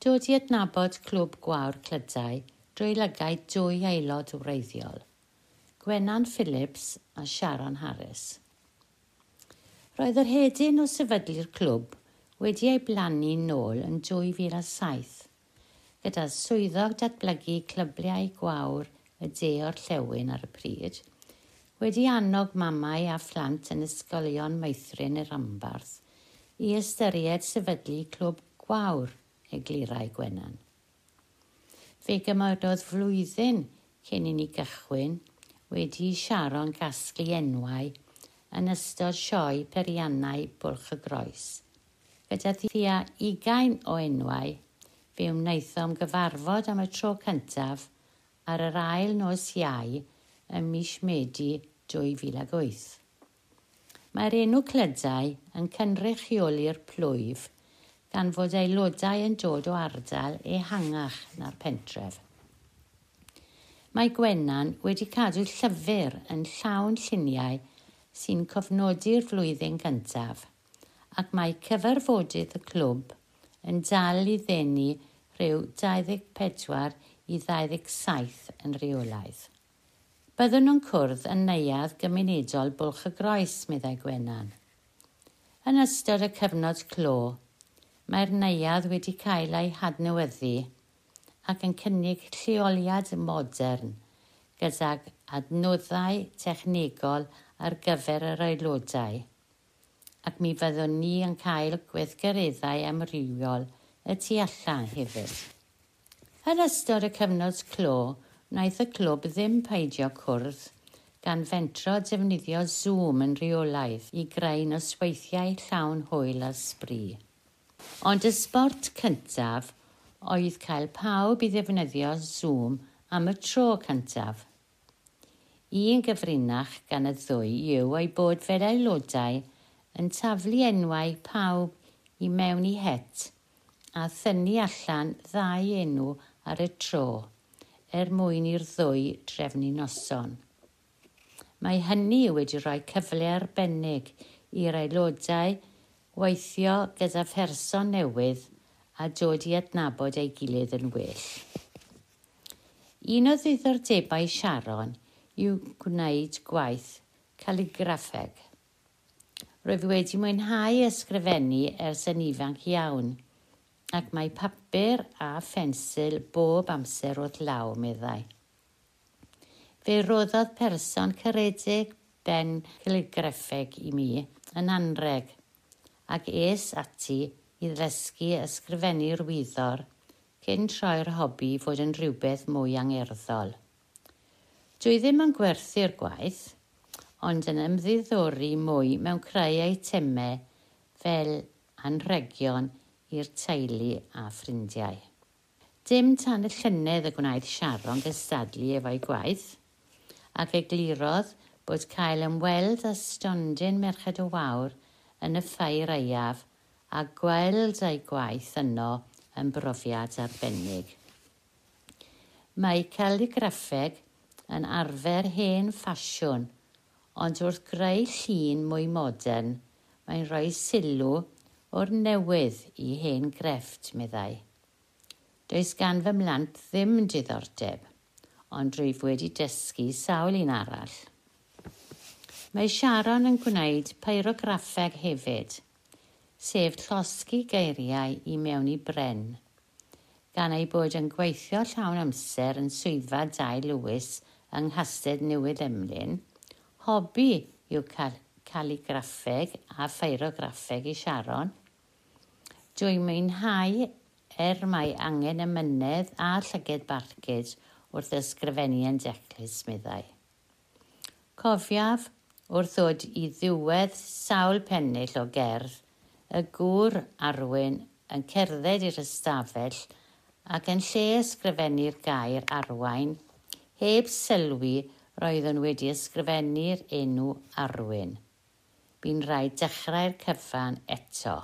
dod i adnabod clwb gwawr clydau drwy lygau dwy aelod wreiddiol, Gwenan Phillips a Sharon Harris. Roedd yr hedyn o sefydlu'r clwb wedi ei blannu nôl yn 2007 gyda swyddog datblygu clybliau gwawr y de o'r llewn ar y pryd, wedi annog mamau a phlant yn ysgolion meithrin y ambarth i ystyried sefydlu clwb gwawr eglurau Gwenan. Fe gymododd flwyddyn cyn i ni gychwyn wedi Siaron gasglu enwau yn ystod sioe periannau bwlch y groes. Gyda ddia ugain o enwau, fe wnaethom gyfarfod am y tro cyntaf ar yr ail nos iau ym mis Medi 2008. Mae'r enw clydau yn cynrychioli'r plwyf – gan fod aelodau yn dod o ardal ehangach na'r pentref. Mae Gwennan wedi cadw llyfr yn llawn lluniau sy'n cofnodi'r flwyddyn gyntaf ac mae cyfarfodydd y clwb yn dal i ddenu rhyw 24 i 27 yn reolaidd. Byddwn nhw'n cwrdd yn neuad gymunedol bwlch y groes, meddai Gwennan. Yn ystod y cyfnod clo, Mae'r neuad wedi cael ei hadnewyddu ac yn cynnig lleoliad modern gydag adnoddau technegol ar gyfer yr aelodau. Ac mi fyddwn ni yn cael gweithgareddau amrywiol y tu allan hefyd. Yn ystod y cyfnod clo, wnaeth y clwb ddim peidio cwrdd gan fentro defnyddio Zoom yn reolaidd i greu nosweithiau llawn hwyl a sbri. Ond y sbort cyntaf oedd cael pawb i ddefnyddio Zoom am y tro cyntaf. Un gyfrinach gan y ddwy yw ei bod fel aelodau yn taflu enwau pawb i mewn i het a thynnu allan ddau enw ar y tro er mwyn i'r ddwy drefnu noson. Mae hynny wedi rhoi cyfle arbennig i'r aelodau weithio gyda pherson newydd a dod i adnabod ei gilydd yn well. Un o ddiddordebau Sharon yw gwneud gwaith caligraffeg. Roedd wedi mwynhau ysgrifennu ers yn ifanc iawn, ac mae papur a phensil bob amser wrth law meddai. Fe roddodd person caredig ben caligraffeg i mi yn anreg – ac es ati i ddysgu ysgrifennu'r wyddor cyn troi'r hobi fod yn rhywbeth mwy angerddol. Dwi ddim yn gwerthu'r gwaith, ond yn ymddiddori mwy mewn creu eitemau fel anregion i'r teulu a ffrindiau. Dim tan y llynedd y gwnaeth Sharon gystadlu efo'i gwaith, ac eglurodd bod cael ymweld â stondin Merched o Wawr – yn y ffair eiaf a gweld ei gwaith yno yn brofiad arbennig. Mae caligraffeg yn arfer hen ffasiwn, ond wrth greu llun mwy modern, mae'n rhoi sylw o'r newydd i hen grefft, meddai. Does gan fy mlant ddim diddordeb, ond rwyf wedi dysgu sawl un arall. Mae Sharon yn gwneud peirograffeg hefyd, sef llosgu geiriau i mewn i bren, gan ei bod yn gweithio llawn amser yn swyddfa Dai Lewis yng Nghastedd Newydd Emlyn, hobi yw cael caligraffeg a pherograffeg i Sharon. Dwi'n mwynhau er mae angen y mynedd a llyged barcud wrth ysgrifennu yn declus meddai. Cofiaf wrth ddod i ddiwedd sawl pennill o gerdd, y gŵr arwyn yn cerdded i'r ystafell ac yn lle ysgrifennu'r gair arwain, heb sylwi roeddwn wedi ysgrifennu'r enw arwyn. Bu'n rhaid dechrau'r cyfan eto.